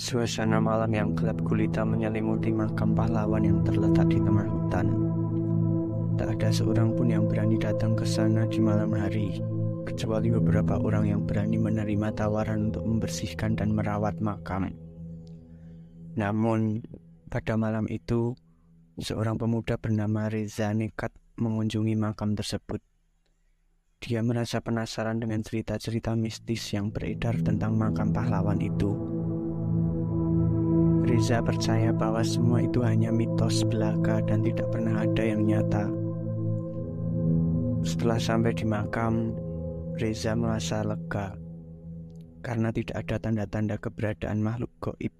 Suasana malam yang gelap gulita menyelimuti makam pahlawan yang terletak di tengah hutan. Tak ada seorang pun yang berani datang ke sana di malam hari, kecuali beberapa orang yang berani menerima tawaran untuk membersihkan dan merawat makam. Namun, pada malam itu, seorang pemuda bernama Reza nekat mengunjungi makam tersebut. Dia merasa penasaran dengan cerita-cerita mistis yang beredar tentang makam pahlawan itu. Reza percaya bahwa semua itu hanya mitos belaka dan tidak pernah ada yang nyata. Setelah sampai di makam, Reza merasa lega karena tidak ada tanda-tanda keberadaan makhluk goib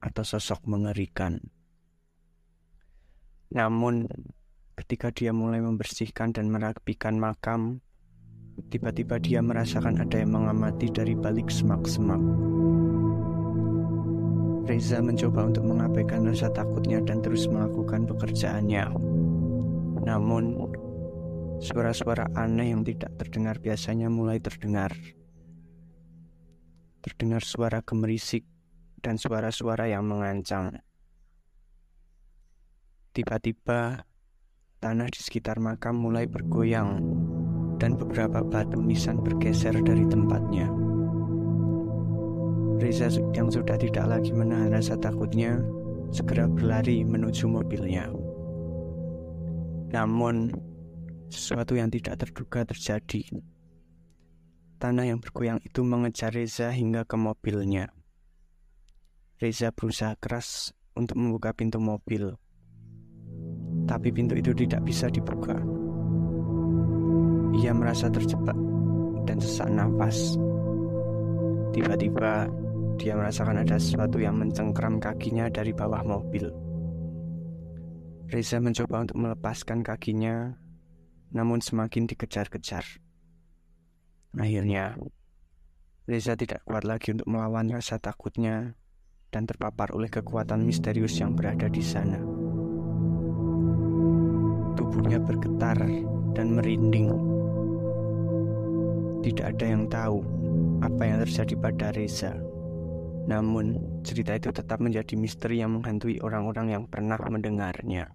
atau sosok mengerikan. Namun, ketika dia mulai membersihkan dan merapikan makam, Tiba-tiba dia merasakan ada yang mengamati dari balik semak-semak. Reza mencoba untuk mengabaikan rasa takutnya dan terus melakukan pekerjaannya. Namun, suara-suara aneh yang tidak terdengar biasanya mulai terdengar. Terdengar suara gemerisik dan suara-suara yang mengancam. Tiba-tiba, tanah di sekitar makam mulai bergoyang dan beberapa batu nisan bergeser dari tempatnya. Reza yang sudah tidak lagi menahan rasa takutnya segera berlari menuju mobilnya. Namun, sesuatu yang tidak terduga terjadi. Tanah yang bergoyang itu mengejar Reza hingga ke mobilnya. Reza berusaha keras untuk membuka pintu mobil, tapi pintu itu tidak bisa dibuka. Ia merasa terjebak dan sesak nafas. Tiba-tiba, dia merasakan ada sesuatu yang mencengkram kakinya dari bawah mobil. Reza mencoba untuk melepaskan kakinya, namun semakin dikejar-kejar. Akhirnya, Reza tidak kuat lagi untuk melawan rasa takutnya dan terpapar oleh kekuatan misterius yang berada di sana. Tubuhnya bergetar dan merinding tidak ada yang tahu apa yang terjadi pada Reza. Namun, cerita itu tetap menjadi misteri yang menghantui orang-orang yang pernah mendengarnya.